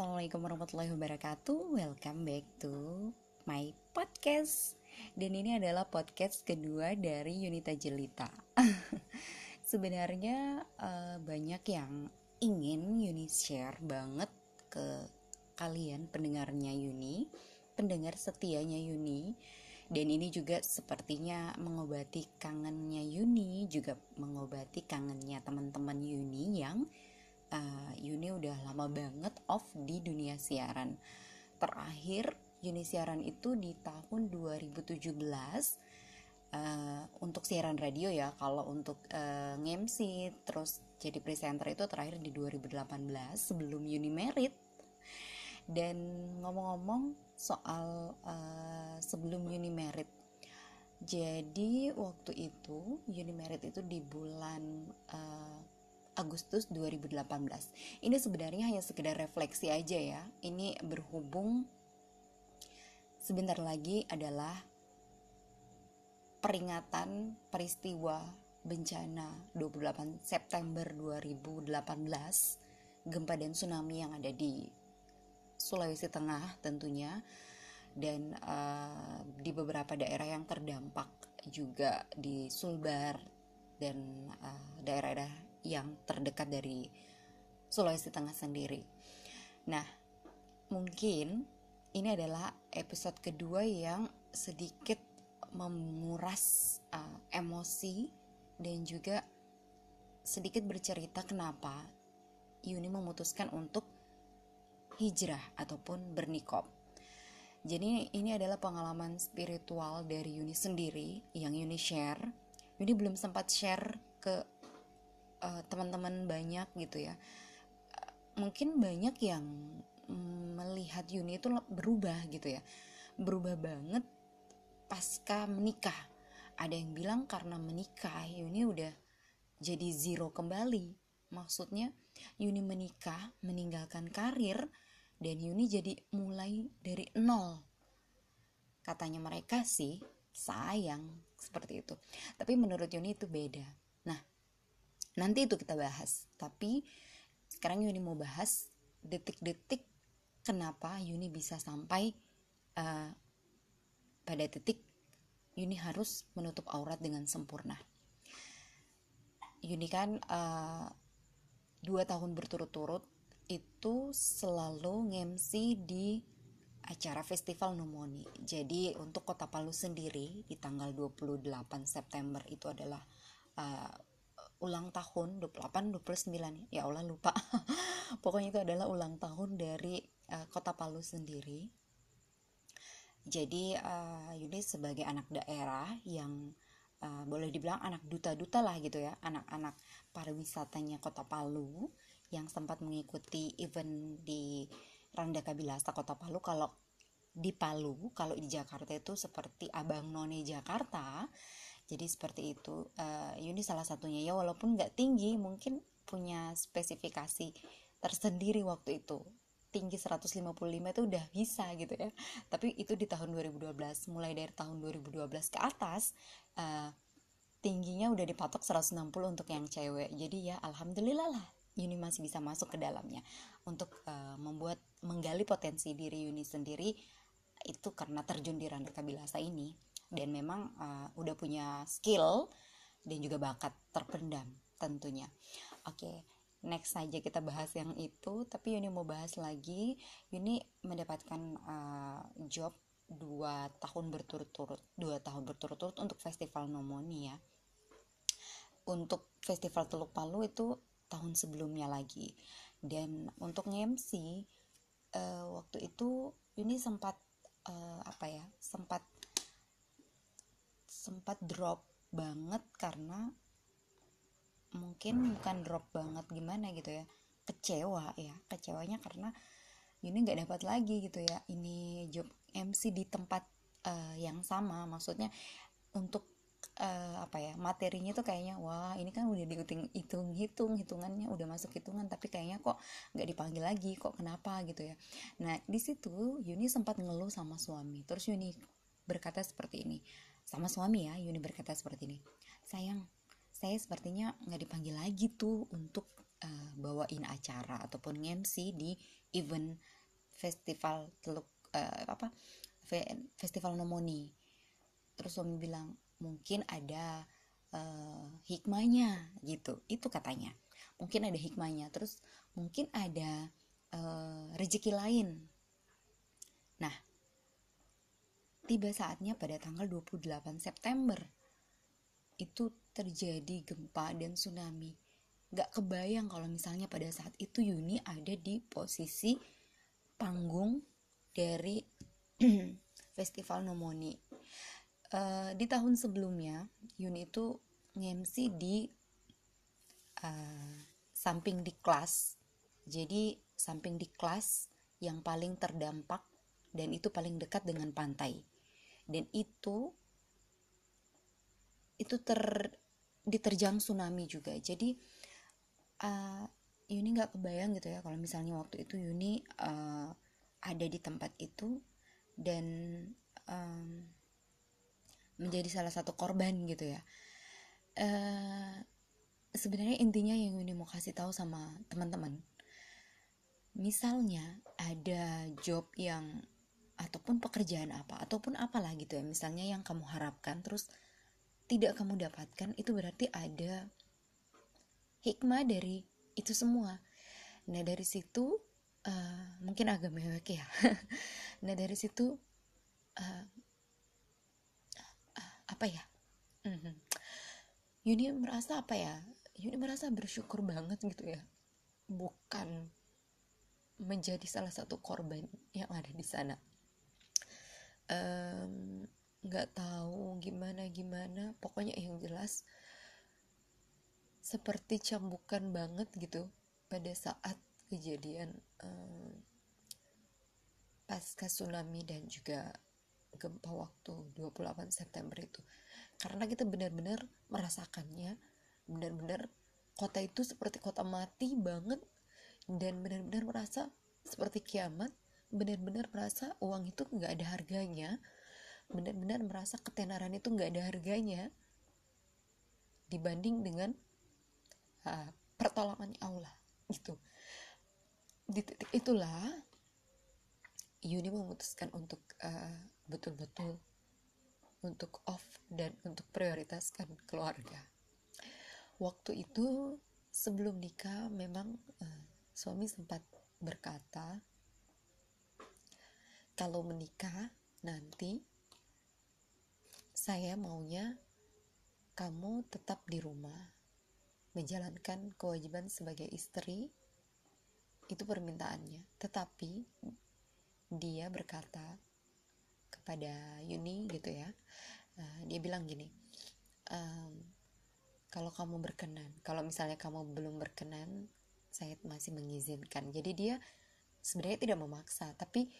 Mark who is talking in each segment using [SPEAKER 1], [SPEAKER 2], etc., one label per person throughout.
[SPEAKER 1] Assalamualaikum warahmatullahi wabarakatuh. Welcome back to my podcast. Dan ini adalah podcast kedua dari Yunita Jelita. Sebenarnya uh, banyak yang ingin Yuni share banget ke kalian pendengarnya Yuni Pendengar setianya Yuni. Dan ini juga sepertinya mengobati kangennya Yuni juga mengobati kangennya teman-teman Yuni yang uh, Yuni udah lama banget off di dunia siaran. Terakhir Yuni siaran itu di tahun 2017 uh, untuk siaran radio ya kalau untuk uh, ngemsi terus jadi presenter itu terakhir di 2018 sebelum Yuni merit. Dan ngomong-ngomong soal uh, sebelum Yuni merit jadi waktu itu Yuni merit itu di bulan uh, Agustus 2018. Ini sebenarnya hanya sekedar refleksi aja ya. Ini berhubung sebentar lagi adalah peringatan peristiwa bencana 28 September 2018 gempa dan tsunami yang ada di Sulawesi Tengah tentunya dan uh, di beberapa daerah yang terdampak juga di Sulbar dan uh, daerah-daerah yang terdekat dari Sulawesi Tengah sendiri. Nah, mungkin ini adalah episode kedua yang sedikit memuras uh, emosi dan juga sedikit bercerita kenapa Yuni memutuskan untuk hijrah ataupun bernikop. Jadi ini adalah pengalaman spiritual dari Yuni sendiri yang Yuni share. Yuni belum sempat share ke uh, teman-teman banyak gitu ya. Mungkin banyak yang melihat Yuni itu berubah gitu ya. Berubah banget pasca menikah. Ada yang bilang karena menikah Yuni udah jadi zero kembali. Maksudnya Yuni menikah meninggalkan karir dan Yuni jadi mulai dari nol. Katanya mereka sih sayang seperti itu. Tapi menurut Yuni itu beda. Nah nanti itu kita bahas tapi sekarang Yuni mau bahas detik-detik kenapa Yuni bisa sampai uh, pada titik Yuni harus menutup aurat dengan sempurna Yuni kan uh, dua tahun berturut-turut itu selalu ngemsi di acara festival Numoni. Jadi untuk Kota Palu sendiri di tanggal 28 September itu adalah uh, ulang tahun 28 29 ya. Allah lupa. Pokoknya itu adalah ulang tahun dari uh, kota Palu sendiri. Jadi uh, Yuni sebagai anak daerah yang uh, boleh dibilang anak duta-duta lah gitu ya. Anak-anak pariwisatanya kota Palu yang sempat mengikuti event di Randa Kabilasa kota Palu. Kalau di Palu kalau di Jakarta itu seperti Abang None Jakarta jadi seperti itu. Uh, Yuni salah satunya. Ya walaupun nggak tinggi mungkin punya spesifikasi tersendiri waktu itu. Tinggi 155 itu udah bisa gitu ya. Tapi itu di tahun 2012 mulai dari tahun 2012 ke atas uh, tingginya udah dipatok 160 untuk yang cewek. Jadi ya alhamdulillah lah Yuni masih bisa masuk ke dalamnya. Untuk uh, membuat menggali potensi diri Yuni sendiri itu karena terjun di Randa Kabilasa ini dan memang uh, udah punya skill dan juga bakat terpendam tentunya. Oke okay, next saja kita bahas yang itu. Tapi Yuni mau bahas lagi. Yuni mendapatkan uh, job dua tahun berturut-turut dua tahun berturut-turut untuk festival Nomoni ya. Untuk festival Teluk Palu itu tahun sebelumnya lagi. Dan untuk MC uh, eh, waktu itu Yuni sempat uh, apa ya sempat sempat drop banget karena mungkin bukan drop banget gimana gitu ya kecewa ya kecewanya karena ini nggak dapat lagi gitu ya ini job MC di tempat uh, yang sama maksudnya untuk uh, apa ya materinya tuh kayaknya wah ini kan udah dihitung hitung hitung hitungannya udah masuk hitungan tapi kayaknya kok nggak dipanggil lagi kok kenapa gitu ya. Nah di situ Yuni sempat ngeluh sama suami terus Yuni berkata seperti ini sama suami ya Yuni berkata seperti ini. Sayang saya sepertinya nggak dipanggil lagi tuh untuk uh, bawain acara ataupun MC di event festival teluk uh, apa festival nomoni. Terus suami bilang mungkin ada uh, hikmahnya gitu. Itu katanya. Mungkin ada hikmahnya. Terus mungkin ada uh, rezeki lain. Nah tiba saatnya pada tanggal 28 September. Itu terjadi gempa dan tsunami. Gak kebayang kalau misalnya pada saat itu Yuni ada di posisi panggung dari festival Nomoni. Uh, di tahun sebelumnya Yuni itu ngemsi di uh, samping di kelas. Jadi samping di kelas yang paling terdampak dan itu paling dekat dengan pantai dan itu itu ter diterjang tsunami juga. Jadi uh, Yuni nggak kebayang gitu ya kalau misalnya waktu itu Yuni uh, ada di tempat itu dan um, menjadi salah satu korban gitu ya. Uh, sebenarnya intinya yang Yuni mau kasih tahu sama teman-teman misalnya ada job yang ataupun pekerjaan apa ataupun apalah gitu ya misalnya yang kamu harapkan terus tidak kamu dapatkan itu berarti ada hikmah dari itu semua. Nah dari situ uh, mungkin agak mewek ya. Nah dari situ uh, uh, apa ya? Mm-hmm. Yuni merasa apa ya? Yuni merasa bersyukur banget gitu ya. Bukan menjadi salah satu korban yang ada di sana nggak um, tahu gimana gimana. Pokoknya yang jelas seperti cambukan banget gitu pada saat kejadian um, pasca tsunami dan juga gempa waktu 28 September itu. Karena kita benar-benar merasakannya benar-benar kota itu seperti kota mati banget dan benar-benar merasa seperti kiamat benar-benar merasa uang itu nggak ada harganya benar-benar merasa ketenaran itu nggak ada harganya dibanding dengan uh, pertolongan Allah gitu. Di titik itulah Yuni memutuskan untuk uh, betul-betul untuk off dan untuk prioritaskan keluarga. Waktu itu sebelum nikah memang uh, suami sempat berkata kalau menikah nanti saya maunya kamu tetap di rumah menjalankan kewajiban sebagai istri itu permintaannya. Tetapi dia berkata kepada Yuni gitu ya uh, dia bilang gini um, kalau kamu berkenan kalau misalnya kamu belum berkenan saya masih mengizinkan. Jadi dia sebenarnya tidak memaksa tapi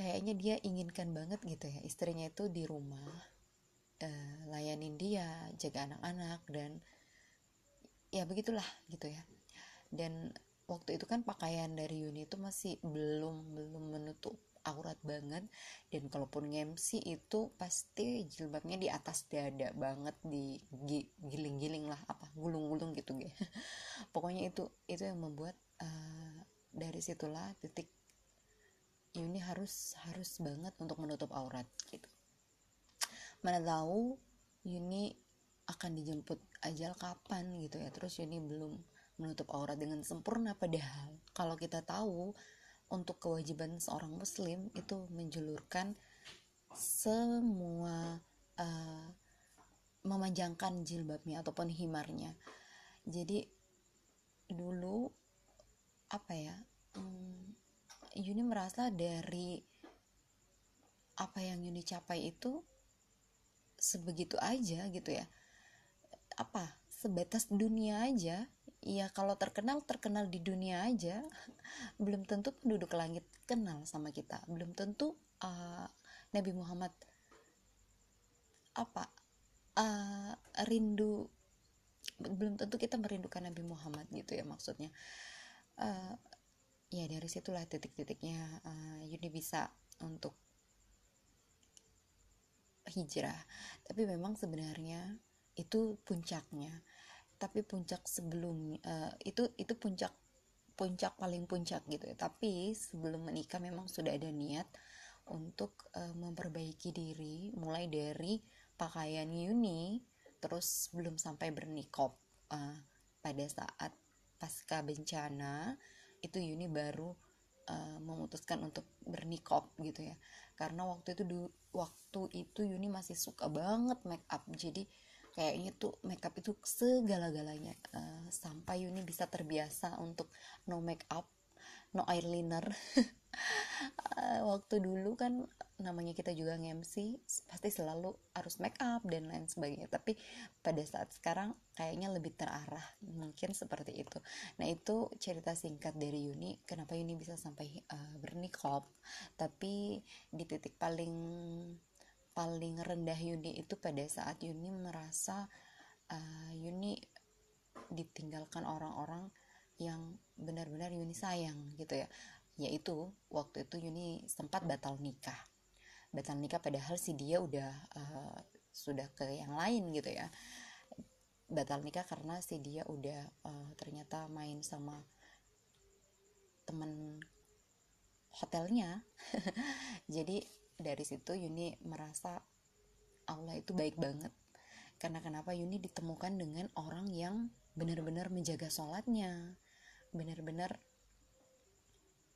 [SPEAKER 1] kayaknya dia inginkan banget gitu ya. Istrinya itu di rumah uh, layanin dia jaga anak-anak dan ya begitulah gitu ya. Dan waktu itu kan pakaian dari Yuni itu masih belum belum menutup aurat banget. Dan kalaupun ngemsi itu pasti jilbabnya di atas dada banget di giling-giling lah apa gulung-gulung gitu ya pokoknya itu itu yang membuat uh, dari situlah titik Yuni harus harus banget untuk menutup aurat gitu. Mana tahu Yuni akan dijemput ajal kapan gitu ya. Terus Yuni belum menutup aurat dengan sempurna padahal kalau kita tahu untuk kewajiban seorang muslim itu menjulurkan semua uh, memanjangkan jilbabnya ataupun himarnya. Jadi dulu apa ya hmm, Yuni merasa dari apa yang Yuni capai itu sebegitu aja gitu ya. Apa? Sebatas dunia aja. Ya kalau terkenal terkenal di dunia aja. Belum tentu penduduk langit kenal sama kita. Belum tentu uh, Nabi Muhammad apa uh, rindu belum tentu kita merindukan Nabi Muhammad gitu ya maksudnya. Uh, ya dari situlah titik-titiknya uh, Yuni bisa untuk hijrah. Tapi memang sebenarnya itu puncaknya. Tapi puncak sebelum uh, itu itu puncak puncak paling puncak gitu ya. Tapi sebelum menikah memang sudah ada niat untuk uh, memperbaiki diri mulai dari pakaian Yuni terus belum sampai bernikop uh, pada saat pasca bencana itu Yuni baru uh, memutuskan untuk bernikop gitu ya. Karena waktu itu waktu itu Yuni masih suka banget make up. Jadi kayaknya tuh makeup itu segala-galanya uh, sampai Yuni bisa terbiasa untuk no make up no eyeliner. Waktu dulu kan namanya kita juga nge-MC pasti selalu harus make up dan lain sebagainya. Tapi pada saat sekarang kayaknya lebih terarah mungkin seperti itu. Nah itu cerita singkat dari Yuni kenapa Yuni bisa sampai uh, bernikop tapi di titik paling paling rendah Yuni itu pada saat Yuni merasa uh, Yuni ditinggalkan orang-orang yang benar-benar Yuni sayang gitu ya. Yaitu waktu itu Yuni sempat batal nikah. Batal nikah padahal si dia udah uh, sudah ke yang lain gitu ya. Batal nikah karena si dia udah uh, ternyata main sama temen hotelnya. Jadi dari situ Yuni merasa Allah itu baik banget. Karena kenapa? Yuni ditemukan dengan orang yang benar-benar menjaga sholatnya benar-benar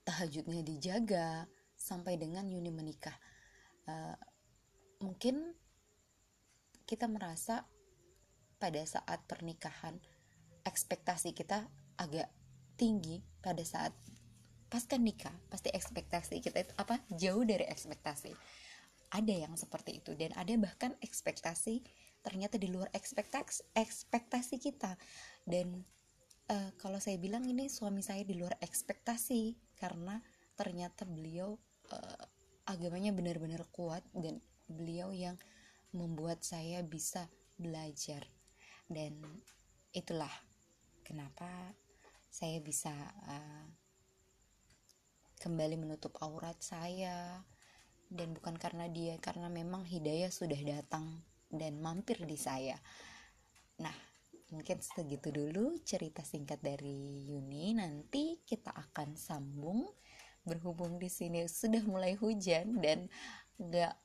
[SPEAKER 1] tahajudnya dijaga sampai dengan Yuni menikah. Uh, mungkin kita merasa pada saat pernikahan ekspektasi kita agak tinggi pada saat pasca nikah pasti ekspektasi kita itu apa? Jauh dari ekspektasi. Ada yang seperti itu dan ada bahkan ekspektasi ternyata di luar ekspektasi ekspektasi kita. Dan uh, kalau saya bilang ini suami saya di luar ekspektasi karena ternyata beliau uh, agamanya benar-benar kuat dan beliau yang membuat saya bisa belajar. Dan itulah kenapa saya bisa uh, kembali menutup aurat saya. Dan bukan karena dia karena memang hidayah sudah datang dan mampir di saya. Nah mungkin segitu dulu cerita singkat dari Yuni nanti kita akan sambung berhubung di sini sudah mulai hujan dan nggak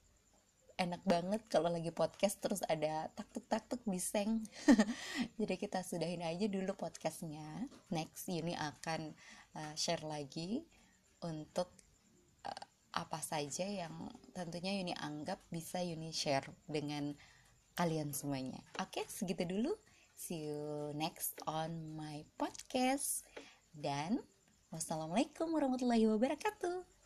[SPEAKER 1] enak banget kalau lagi podcast terus ada taktuk-taktuk biseng jadi kita sudahin aja dulu podcastnya next Yuni akan uh, share lagi untuk uh, apa saja yang tentunya Yuni anggap bisa Yuni share dengan kalian semuanya. Oke, segitu dulu. See you next on my podcast. Dan wassalamualaikum warahmatullahi wabarakatuh.